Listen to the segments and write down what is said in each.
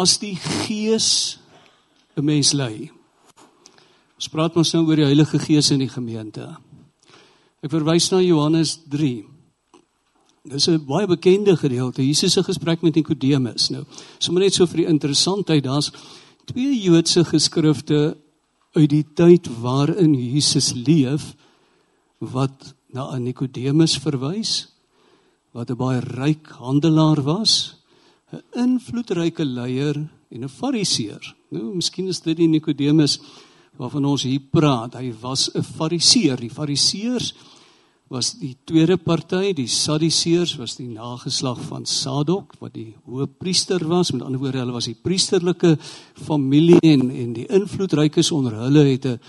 as die Gees 'n mens lei. Ons praat mos nou oor die Heilige Gees in die gemeente. Ek verwys na Johannes 3. Dis 'n baie bekende gedeelte. Jesus se gesprek met Nikodemus. Nou, sommer net so vir die interessantheid, daar's twee Joodse geskrifte uit die tyd waarin Jesus leef wat na Nikodemus verwys wat 'n baie ryk handelaar was, 'n invloedryke leier en 'n fariseer. Nou, miskien is dit die Nikodemus waarvan ons hier praat. Hy was 'n fariseer. Die fariseërs was die tweede party, die Sadduseërs was die nageslag van Sadok wat die hoëpriester was. Met ander woorde, hulle was die priesterlike familie en en die invloedrykes onder hulle het 'n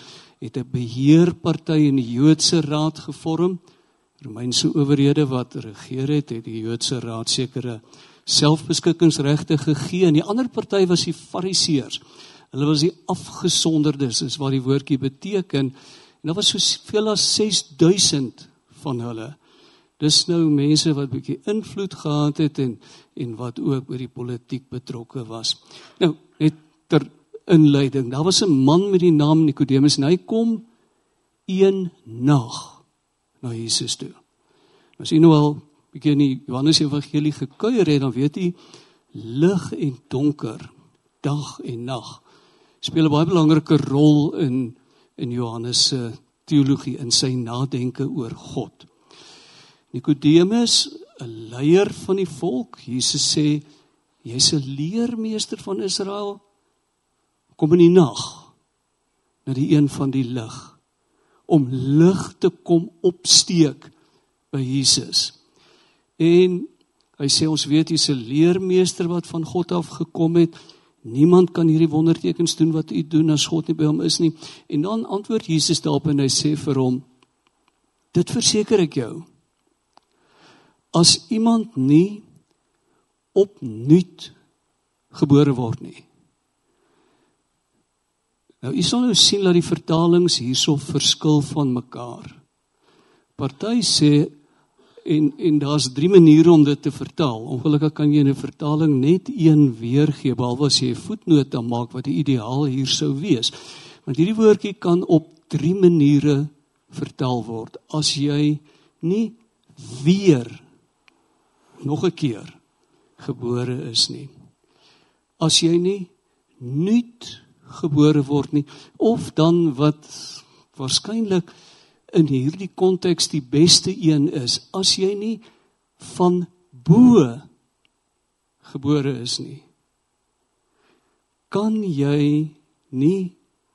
het 'n beheerparty in die Joodse raad gevorm. Romeinse owerhede wat regeer het, het die Joodse raad sekere selfbeskikkingsregte gegee en die ander party was die Fariseërs. Hulle was die afgesonderdes, is wat die woordjie beteken. En daar was soveel as 6000 van hulle. Dis nou mense wat bietjie invloed gehad het en en wat ook oor die politiek betrokke was. Nou, net ter inleiding. Daar was 'n man met die naam Nikodemus en hy kom een nag na Jesus toe. As jy nou al bietjie in die Johannes Evangelie gekuier het, dan weet jy lig en donker, dag en nag speel 'n baie belangrike rol in in Johannes se teologie in sy nadenke oor God. Nikodemus, 'n leier van die volk, Jesus sê jy's 'n leermeester van Israel. Kom in die nag na die een van die lig om lig te kom opsteek by Jesus. En hy sê ons weet hy's 'n leermeester wat van God af gekom het. Niemand kan hierdie wondertekens doen wat u doen as God nie by hom is nie. En dan antwoord Jesus daarop en hy sê vir hom: Dit verseker ek jou. As iemand nie opnuut gebore word nie. Nou u sal nou sien dat die vertalings hierso verskil van mekaar. Party sê en en daar's drie maniere om dit te vertaal. Ongelukkig kan jy in 'n vertaling net een weergee behalwe as jy 'n voetnoot maak wat die ideaal hier sou wees. Want hierdie woordjie kan op drie maniere vertaal word. As jy nie weer nog 'n keer gebore is nie. As jy nie nuut gebore word nie of dan wat waarskynlik in hierdie konteks die beste een is as jy nie van bo gebore is nie kan jy nie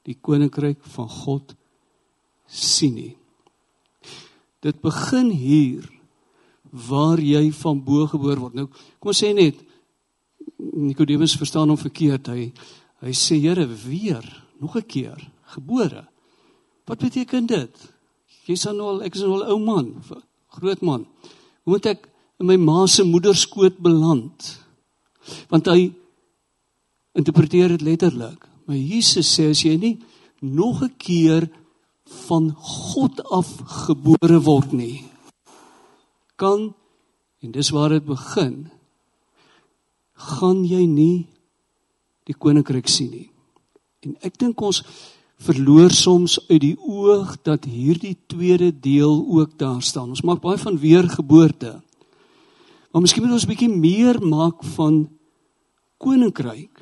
die koninkryk van God sien nie. Dit begin hier waar jy van bo gebore word. Nou kom ons sê net Nikodemus verstaan hom verkeerd. Hy hy sê Here weer nog 'n keer gebore. Wat beteken dit Jy's nou al ek is nou al ou man, groot man. Hoe moet ek in my ma se moederskoot beland? Want hy interpreteer dit letterlik. Maar Jesus sê as jy nie nog 'n keer van God af gebore word nie, kan en dis waar dit begin, gaan jy nie die koninkryk sien nie. En ek dink ons verloor soms uit die oog dat hierdie tweede deel ook daar staan. Ons maak baie van weergeboorte. Maar miskien moet ons 'n bietjie meer maak van koninkryk.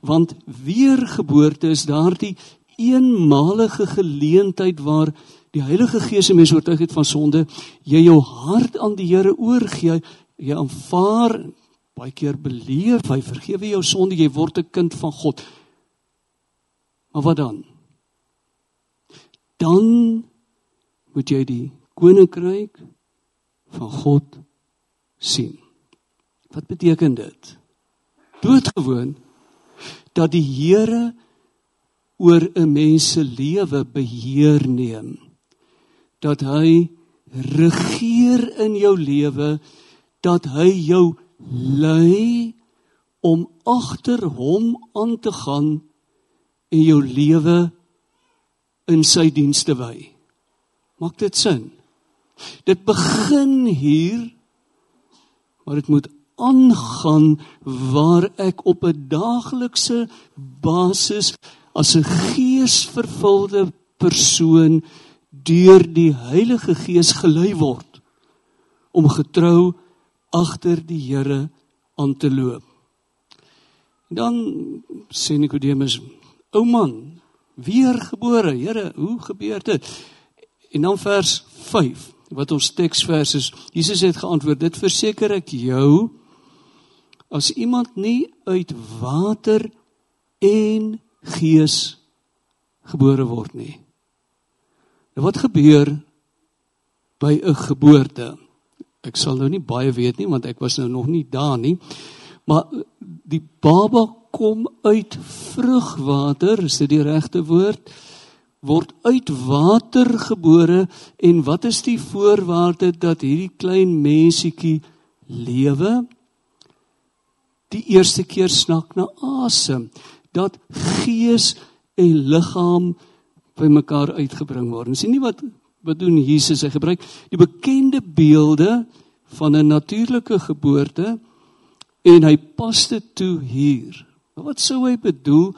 Want weergeboorte is daardie eenmalige geleentheid waar die Heilige Gees se mens oortuig het van sonde, jy jou hart aan die Here oorgee, jy aanvaar baie keer beleef, hy vergewe jou sonde, jy word 'n kind van God. Maar wat dan? Dan moet jy die koninkryk van God sien. Wat beteken dit? Doodgewoon dat die Here oor 'n mens se lewe beheer neem. Dat hy regeer in jou lewe, dat hy jou lei om agter hom aan te gaan en jou lewe in sy dienste wy. Maak dit sin? Dit begin hier maar dit moet aangaan waar ek op 'n daaglikse basis as 'n geesvervulde persoon deur die Heilige Gees gelei word om getrou agter die Here aan te loop. Dan sê Nikodemus, ou man, weergebore, Here, hoe gebeur dit? En dan vers 5 wat ons teksvers is. Jesus het geantwoord: "Dit verseker ek jou, as iemand nie uit water en gees gebore word nie." Nou wat gebeur by 'n geboorte? Ek sal nou nie baie weet nie want ek was nou nog nie daar nie. Maar die baba kom uit vrugwater, is dit die regte woord? Word uit water gebore en wat is die voorwaarde dat hierdie klein mensietjie lewe? Die eerste keer snak na asem, dat gees en liggaam bymekaar uitgebring word. Sien nie wat wat doen Jesus? Hy gebruik die bekende beelde van 'n natuurlike geboorte en hy pas dit toe hier. Maar wat sou hy bedoel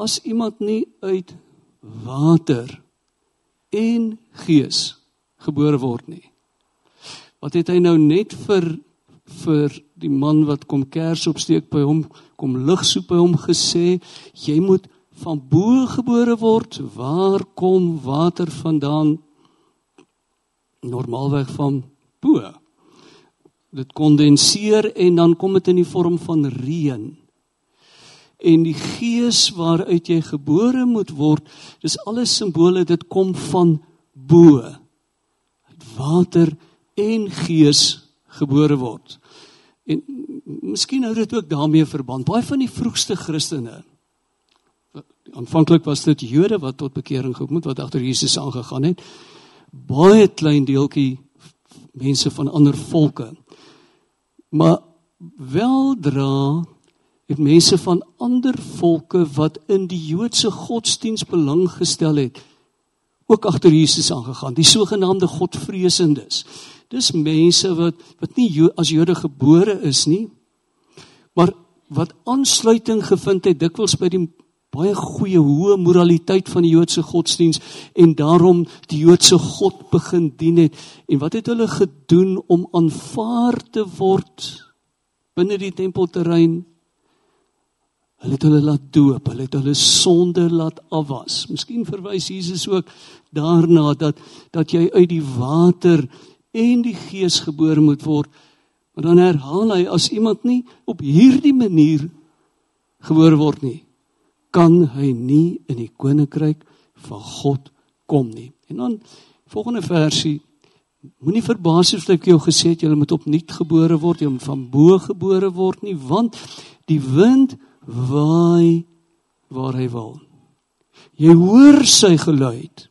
as iemand nie uit water en gees gebore word nie? Wat het hy nou net vir vir die man wat kom kers opsteek by hom, kom lig soep by hom gesê, jy moet van bo gebore word. Waar kom water vandaan? Normaalweg van bo. Dit kondenseer en dan kom dit in die vorm van reën. En die gees waaruit jy gebore moet word, dis alles simbole, dit kom van bo. Uit water en gees gebore word. En miskien hou dit ook daarmee verband. Baie van die vroegste Christene aanvanklik was dit Jode wat tot bekering gekom het wat agter Jesus aangegaan het. Baie klein deeltjie mense van ander volke. Maar weldra het mense van ander volke wat in die Joodse godsdiens belang gestel het ook agter Jesus aangegaan. Die sogenaamde Godvreesendes. Dis mense wat wat nie jo as Jode gebore is nie, maar wat aansluiting gevind het dikwels by die baie goeie hoë moraliteit van die Joodse godsdiens en daarom die Joodse God begin dien het. En wat het hulle gedoen om aanvaar te word binne die tempelterrein? Hulle het hulle laat doop, hulle het hulle sonde laat afwas. Miskien verwys Jesus ook daarna dat dat jy uit die water en die gees gebore moet word. Maar dan herhaal hy as iemand nie op hierdie manier gebore word nie, kan hy nie in die koninkryk van God kom nie. En dan volgende versie Moenie verbaas as ek jou gesê het jy moet opnuut gebore word, jy moet van bo gebore word nie, want die wind waai waar hy wil. Jy hoor sy geluid.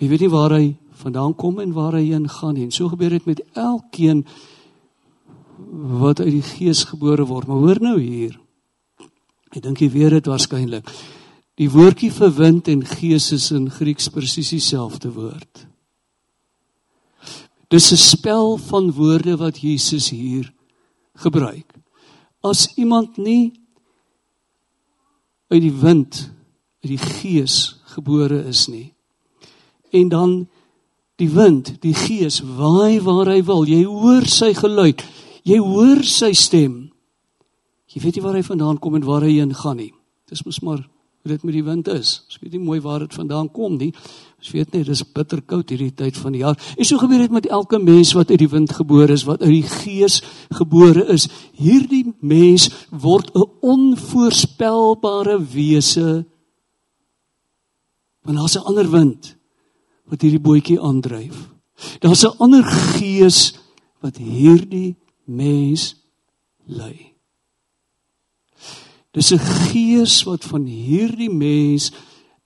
Jy weet nie waar hy vandaan kom en waar hy heen gaan nie. En so gebeur dit met elkeen wat uit die gees gebore word. Maar hoor nou hier. Ek dink jy weet dit waarskynlik. Die woordjie vir wind en gees is in Grieks presies dieselfde woord. Dis 'n spel van woorde wat Jesus hier gebruik. As iemand nie uit die wind, uit die gees gebore is nie en dan die wind, die gees waai waar hy wil. Jy hoor sy geluid. Jy hoor sy stem. Jy weet nie waar hy vandaan kom en waar hy heen gaan nie. Dis mos maar hoe dit met die wind is. Ons weet nie mooi waar dit vandaan kom nie. Ons weet net dis bitter koud hierdie tyd van die jaar. En so gebeur dit met elke mens wat uit die wind gebore is, wat uit die gees gebore is. Hierdie mens word 'n onvoorspelbare wese. Want daar's 'n ander wind wat hierdie bootjie aandryf. Daar's 'n ander gees wat hierdie mens lei. Dis 'n gees wat van hierdie mens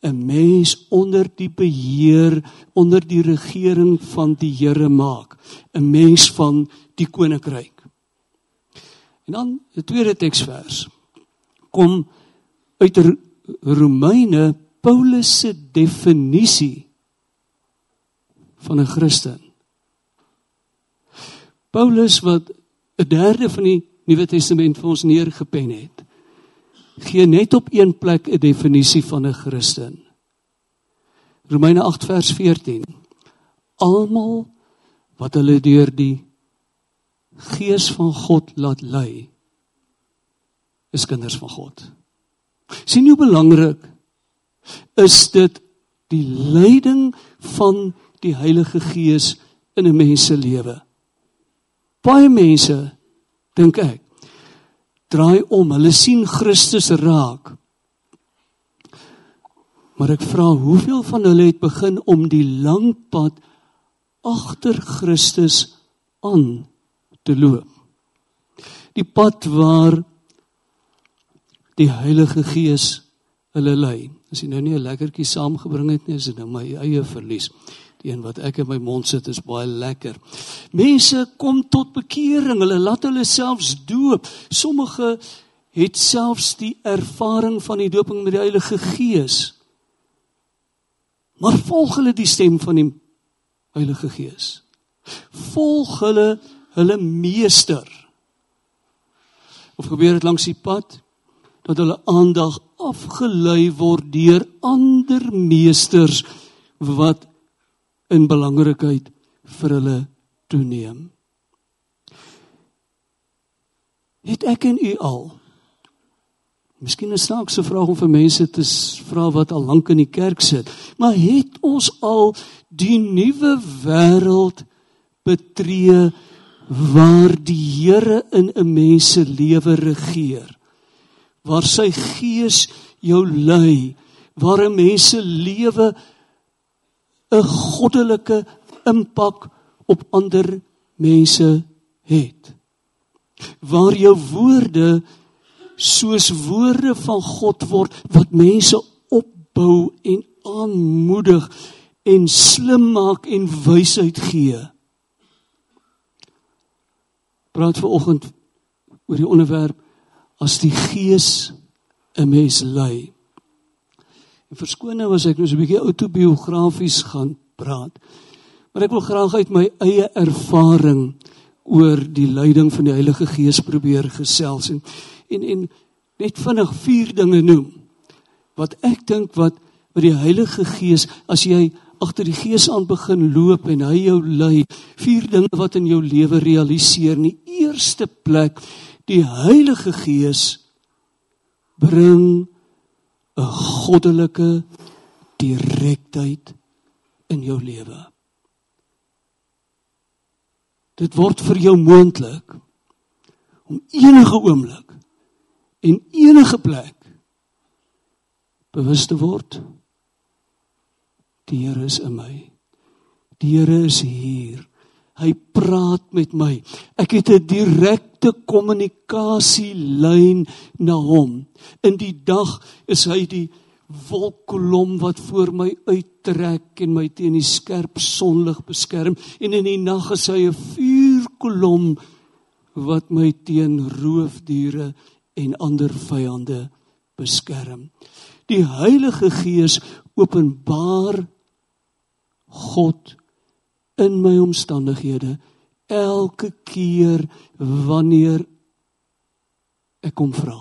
'n mens onder die beheer, onder die regering van die Here maak, 'n mens van die koninkryk. En dan 'n tweede teksvers kom uit Romeine Paulus se definisie van 'n Christen. Paulus wat 'n derde van die Nuwe Testament vir ons neergepen het, gee net op een plek 'n definisie van 'n Christen. Romeine 8 vers 14. Almal wat hulle deur die gees van God laat lei, is kinders van God. sien hoe belangrik is dit die leiding van die Heilige Gees in 'n mens se lewe. Baie mense dink ek draai om, hulle sien Christus raak. Maar ek vra hoeveel van hulle het begin om die lang pad agter Christus aan te loop. Die pad waar die Heilige Gees hulle lei. As jy nou nie 'n lekkertjie saamgebring het nie, is dit nou my eie verlies. Die een wat ek in my mond sit is baie lekker. Mense kom tot bekering, hulle laat hulle selfs doop. Sommige het selfs die ervaring van die doping met die Heilige Gees. Maar volg hulle die stem van die Heilige Gees? Volg hulle hulle meester? Of gebeur dit langs die pad dat hulle aandag afgelei word deur ander meesters wat in belangrikheid vir hulle toeneem. Het ek en u al Miskien 'n snaakse vraag om vir mense te vra wat al lank in die kerk sit, maar het ons al die nuwe wêreld betree waar die Here in 'n mens se lewe regeer? Waar sy gees jou lei, waar 'n mens se lewe 'n goddelike impak op ander mense het. Waar jou woorde soos woorde van God word wat mense opbou en aanmoedig en slim maak en wysheid gee. Praat ver oggend oor die onderwerp as die gees 'n mens lei. En verskoon nou as ek nou so 'n bietjie autobiografies gaan praat. Maar ek wil graag uit my eie ervaring oor die leiding van die Heilige Gees probeer gesels en en, en net vinnig vier dinge noem wat ek dink wat wat die Heilige Gees as jy agter die Gees aan begin loop en hy jou lei, vier dinge wat in jou lewe realiseer. In die eerste plek, die Heilige Gees bring 'n goddelike direktheid in jou lewe. Dit word vir jou moontlik om enige oomblik en enige plek bewus te word die Here is in my. Die Here is hier. Hy praat met my. Ek het 'n direkte kommunikasielyn na hom. In die dag is hy die wolkkolom wat voor my uittrek en my teen die skerp sonlig beskerm en in die nag is hy 'n vuurkolom wat my teen roofdiere en ander vyande beskerm. Die Heilige Gees openbaar God in my omstandighede elke keer wanneer ek kom vra.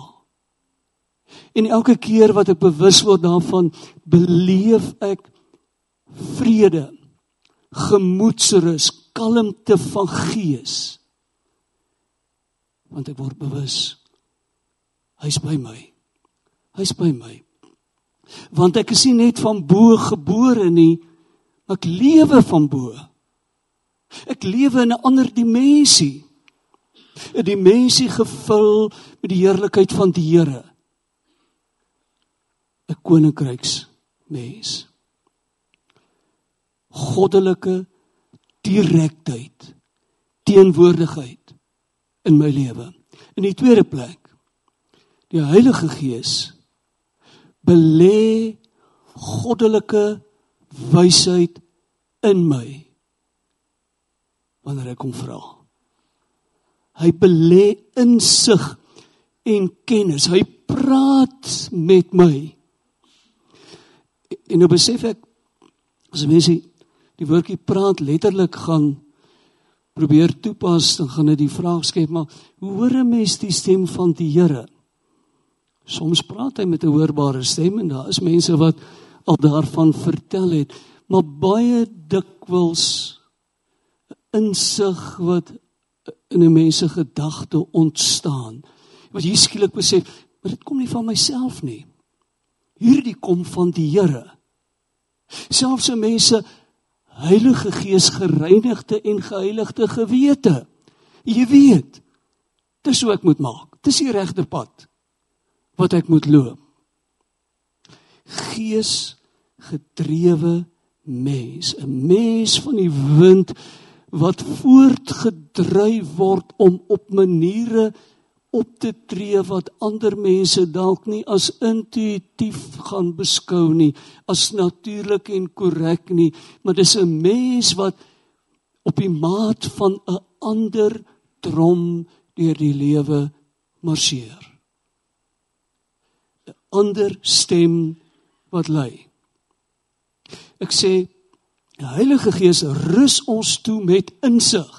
En elke keer wat ek bewus word daarvan, beleef ek vrede, gemoedsrus, kalmte van gees. Want ek word bewus hy's by my. Hy's by my. Want ek is nie net van bo gebore nie, ek lewe van bo. Ek lewe in 'n ander dimensie. 'n Dimensie gevul met die heerlikheid van die Here. 'n Koninkryks mens. Goddelike direktheid, teenwoordigheid in my lewe. In die tweede plek, die Heilige Gees belê goddelike wysheid in my wanneer ek hom vra. Hy belê insig en kennis. Hy praat met my. En nou besef ek as mense die woordjie praat letterlik gaan probeer toepas, dan gaan dit die vraag skep maar hoe hoor 'n mens die stem van die Here? Soms praat hy met 'n hoorbare stem en daar is mense wat al daarvan vertel het, maar baie dikwels insig wat in 'n mens se gedagte ontstaan. Wat jy skielik besef, maar dit kom nie van myself nie. Hierdie kom van die Here. Selfs se Heilige Gees gereinigde en geheiligde gewete. Jy weet, dis hoe ek moet maak. Dis die regte pad wat ek moet loop. Gees gedrewe mens, 'n mens van die wind wat voortgedryf word om op maniere op te tree wat ander mense dalk nie as intuïtief gaan beskou nie, as natuurlik en korrek nie, maar dis 'n mens wat op die maat van 'n ander drom deur die lewe marseer. 'n Ander stem wat lei. Ek sê Die Heilige Gees rus ons toe met insig.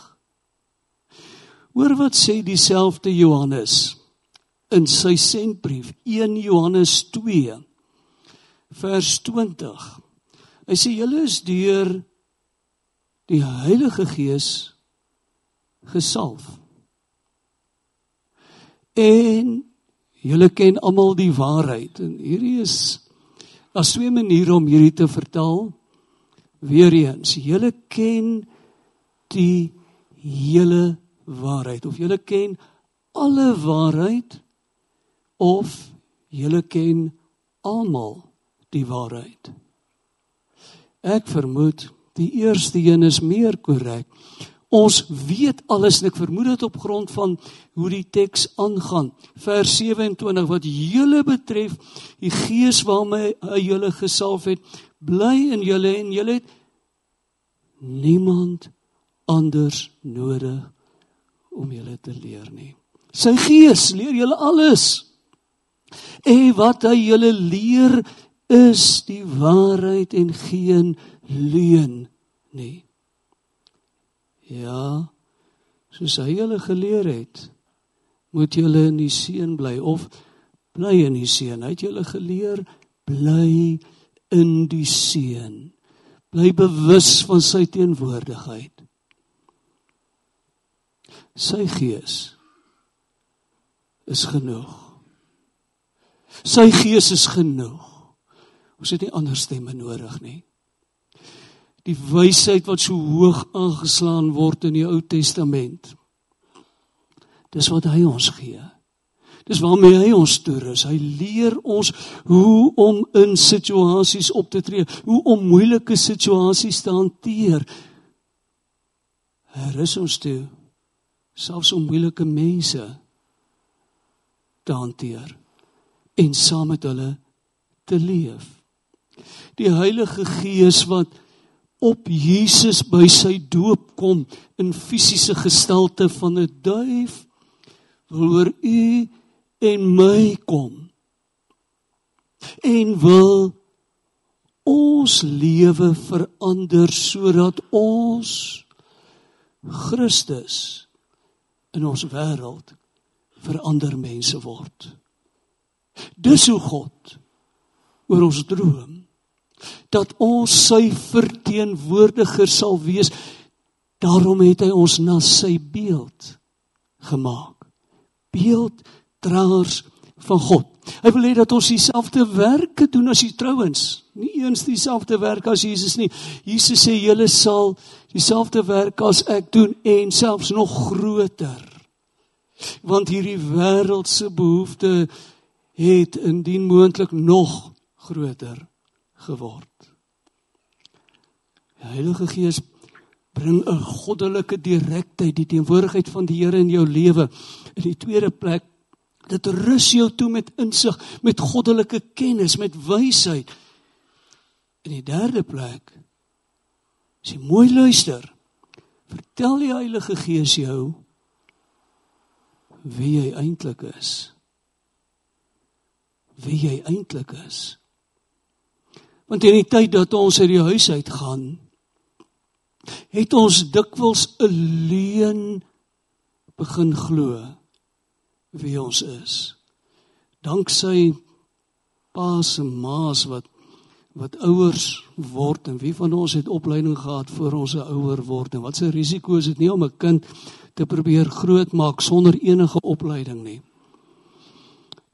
Hoor wat sê dieselfde Johannes in sy sentbrief 1 Johannes 2 vers 20. Hy sê julle is deur die Heilige Gees gesalf. En julle ken almal die waarheid en hierdie is daar's twee maniere om hierdie te vertaal. Weer eens, julle ken die hele waarheid of julle ken alle waarheid of julle ken almal die waarheid. Ek vermoed die eerste een is meer korrek. Ons weet alles en ek vermoed dit op grond van hoe die teks aangaan. Vers 27 wat julle betref, die gees waarmee hy julle gesalf het, bly in julle en julle het niemand anders nodig om julle te leer nie. Sy gees leer julle alles. En wat hy julle leer is die waarheid en geen leuen nie. Ja, soos hy julle geleer het, moet julle in die seën bly of bly in die seën. Hy het julle geleer bly in die seën. Bly bewus van sy teenwoordigheid. Sy gees is genoeg. Sy gees is genoeg. Ons het nie ander stemme nodig nie. Die wysheid wat so hoog aangeslaan word in die Ou Testament. Dis wat hy ons gee. Dis waarmee hy ons toerus. Hy leer ons hoe om in situasies op te tree, hoe om moeilike situasies te hanteer. Hy rus ons toe selfs om moeilike mense te hanteer en saam met hulle te leef. Die Heilige Gees wat op Jesus by sy doop kom in fisiese gestalte van 'n duif wil oor u en my kom en wil ons lewe verander sodat ons Christus in ons wêreld verander mense word. Dis hoe God oor ons droom dat ons sy verteenwoordiger sal wees. Daarom het hy ons na sy beeld gemaak. Beeld draers van God. Hy wil hê dat ons dieselfde werke doen as die trouens. Nie eens dieselfde werk as Jesus nie. Jesus sê julle sal dieselfde werk as ek doen en selfs nog groter. Want hierdie wêreldse behoefte het indien moontlik nog groter geword. Die Heilige Gees bring 'n goddelike direktheid, die teenwoordigheid van die Here in jou lewe. In die tweede plek Dit rus jou toe met insig, met goddelike kennis, met wysheid. In die derde plek, as jy mooi luister, vertel die Heilige Gees jou wie jy eintlik is. Wie jy eintlik is. Want in die tyd dat ons uit die huis uit gaan, het ons dikwels 'n leuen begin glo wie ons is. Danksy paas en maas wat wat ouers word en wie van ons het opleiding gehad voor ons 'n ouer word en wat se risiko is dit nie om 'n kind te probeer grootmaak sonder enige opleiding nie.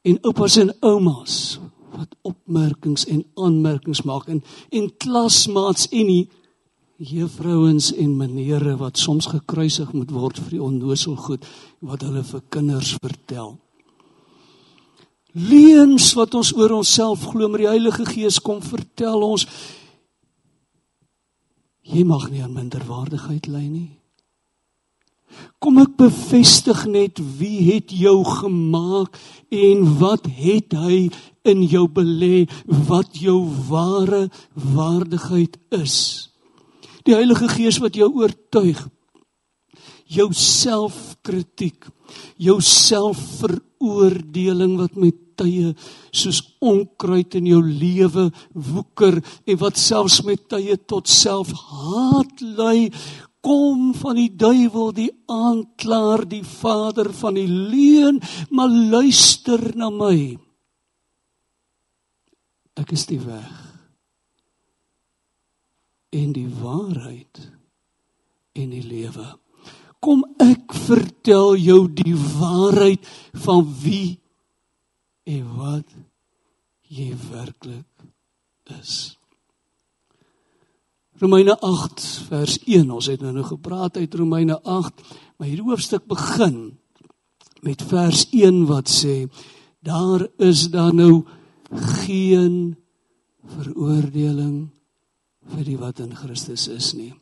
En oupas en oumas wat opmerkings en aanmerkings maak en en klasmaats en die juffrouens en menere wat soms gekruisig moet word vir die onnoosel goed wat hulle vir kinders vertel. Leuns wat ons oor onsself glo maar die Heilige Gees kom vertel ons jy mag nie aan minderwaardigheid ly nie. Kom ek bevestig net wie het jou gemaak en wat het hy in jou belê wat jou ware waardigheid is die Heilige Gees wat jou oortuig jou selfkritiek jou selfveroordeling wat met tye soos onkruid in jou lewe woeker en wat selfs met tye tot selfhaat lei kom van die duiwel die aanklaer die vader van die leuen maar luister na my. Ek is die weg en die waarheid en die lewe kom ek vertel jou die waarheid van wie en wat jy werklik is. Romeine 8 vers 1. Ons het nou nou gepraat uit Romeine 8, maar hierdie hoofstuk begin met vers 1 wat sê daar is daar nou geen veroordeling vir die wat in Christus is nie.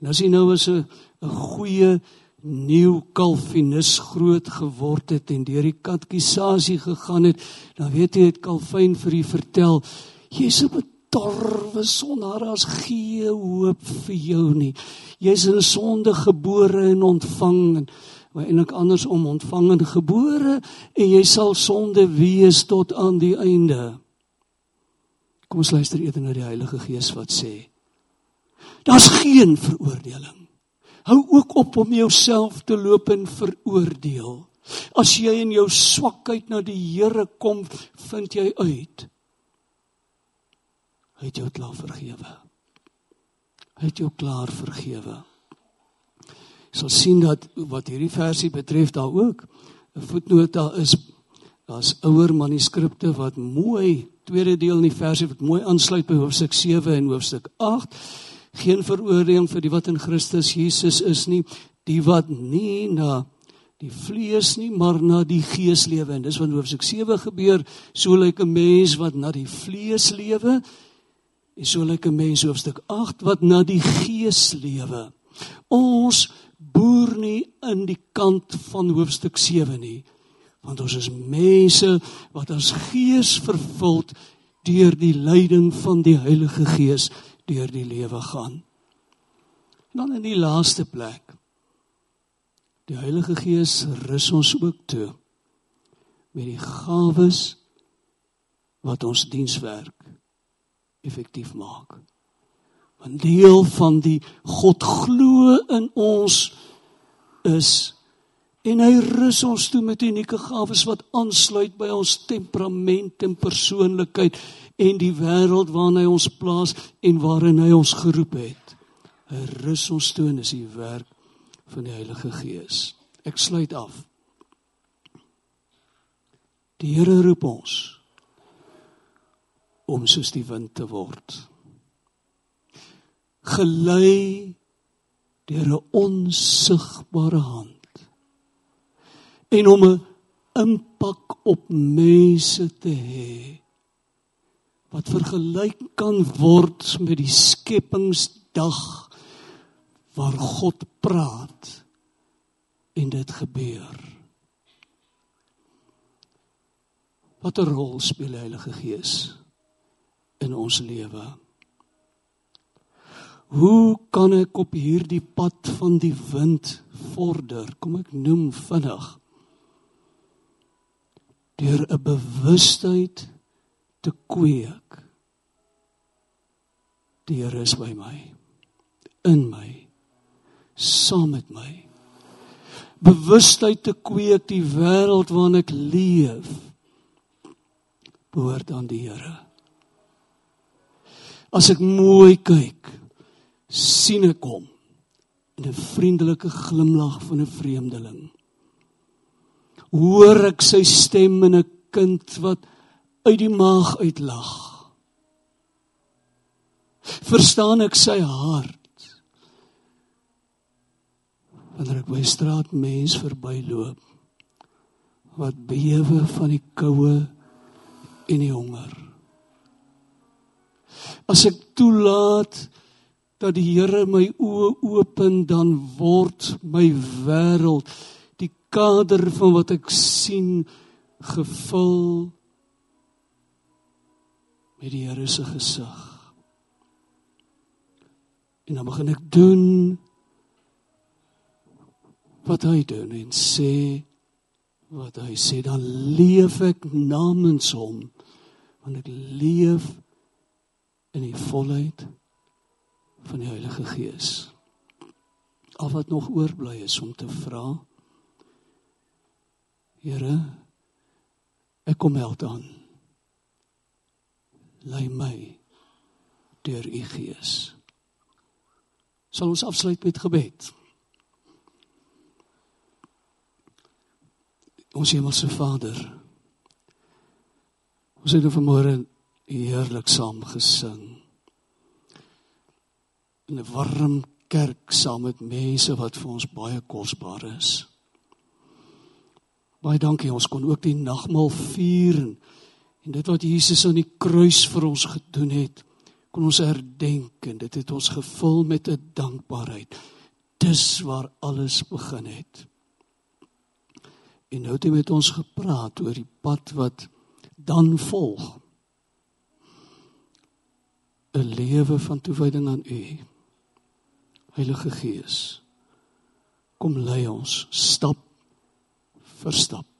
En as jy nou as 'n 'n goeie nuwe Calvinis groot geword het en deur die katekisasie gegaan het, dan weet jy het Calvin vir u vertel, jy's 'n betorwe sondaar, daar's geen hoop vir jou nie. Jy's in sonde gebore en ontvang en maar eintlik andersom ontvang en gebore en jy sal sonde wees tot aan die einde. Kom ons luister eerder na die Heilige Gees wat sê. Daar's geen veroordeling Hou ook op om jouself te loop en veroordeel. As jy in jou swakheid na die Here kom, vind jy uit. Hy het jou klaar vergewe. Hy het jou klaar vergewe. Jy sal sien dat wat hierdie versie betref daar ook 'n voetnoot daar is. Daar's ouer manuskripte wat mooi tweede deel in die versie wat mooi aansluit by hoofstuk 7 en hoofstuk 8 geen veroordeling vir die wat in Christus Jesus is nie, die wat nie na die vlees nie, maar na die gees lewe. En dis wat in Hoofstuk 7 gebeur, so lyk 'n mens wat na die vlees lewe en so lyk 'n mens Hoofstuk 8 wat na die gees lewe. Ons boer nie in die kant van Hoofstuk 7 nie, want ons is mense wat as gees vervuld deur die leiding van die Heilige Gees deur die lewe gaan. En dan in die laaste plek. Die Heilige Gees rus ons ook toe met die gawes wat ons dienswerk effektief maak. Want deel van die God glo in ons is en hy rus ons toe met unieke gawes wat aansluit by ons temperament en persoonlikheid en die wêreld waarin hy ons plaas en waarin hy ons geroep het. Hy rus ons toe en is die werk van die Heilige Gees. Ek sluit af. Die Here roep ons om soos die wind te word. Gelei deur 'n onsigbare hand en om 'n impak op mense te hê wat vergelyk kan word met die skepingsdag waar God praat en dit gebeur. Watter rol speel die Heilige Gees in ons lewe? Hoe kan ek op hierdie pad van die wind vorder? Kom ek noem vinnig. Deur 'n bewustheid te kweek. Die Here is by my in my saam met my. Bewustheid te kweek die wêreld waarin ek leef behoort aan die Here. As ek mooi kyk, sien ek hom in 'n vriendelike glimlag van 'n vreemdeling. Hoor ek sy stem in 'n kind wat uit die maag uitlag. Verstaan ek sy hart wanneer ek by straat mens verbyloop wat bewe van die koue en die honger. As ek toelaat dat die Here my oë open dan word my wêreld die kader van wat ek sien gevul met die Here se gesig. En dan begin ek doen wat hy doen en sê wat hy sê dan leef ek namens hom want ek leef in die volheid van die Heilige Gees. Al wat nog oorbly is om te vra. Here, ek kom help aan. Lei my deur u Gees. Sal ons afsluit met gebed. Ons Hemelse Vader. Ons het vanmôre heerlik saam gesing in 'n warm kerk saam met mense wat vir ons baie kosbaar is. Baie dankie ons kon ook die nagmaal vier en, en dit wat Jesus aan die kruis vir ons gedoen het, kon ons herdenk en dit het ons gevul met 'n dankbaarheid. Dis waar alles begin het. En nou het hy met ons gepraat oor die pad wat dan volg. 'n lewe van toewyding aan U. Heilige Gees, kom lei ons stap vir stap.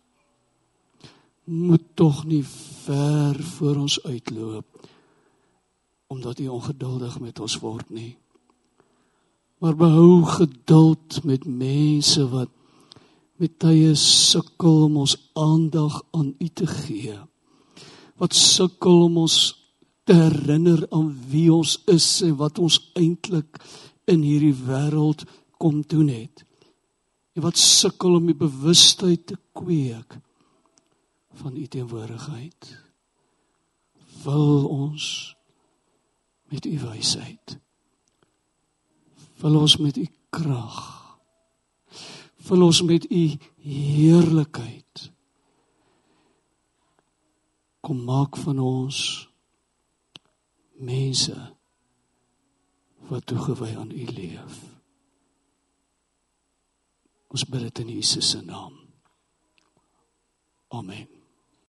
Moet tog nie ver voor ons uitloop omdat U ongeduldig met ons word nie. Maar behou geduld met mense wat met tye sukkel om ons aandag aan U te gee. Wat sukkel om ons te herinner aan wie ons is en wat ons eintlik in hierdie wêreld kom doen het. En wat sukkel om die bewustheid te kweek van u teenwoordigheid. Vul ons met u wysheid. Vul ons met u krag. Vul ons met u heerlikheid. Kom maak van ons mense wat toegewy aan U leef. Ons bid dit in Jesus se naam. Amen.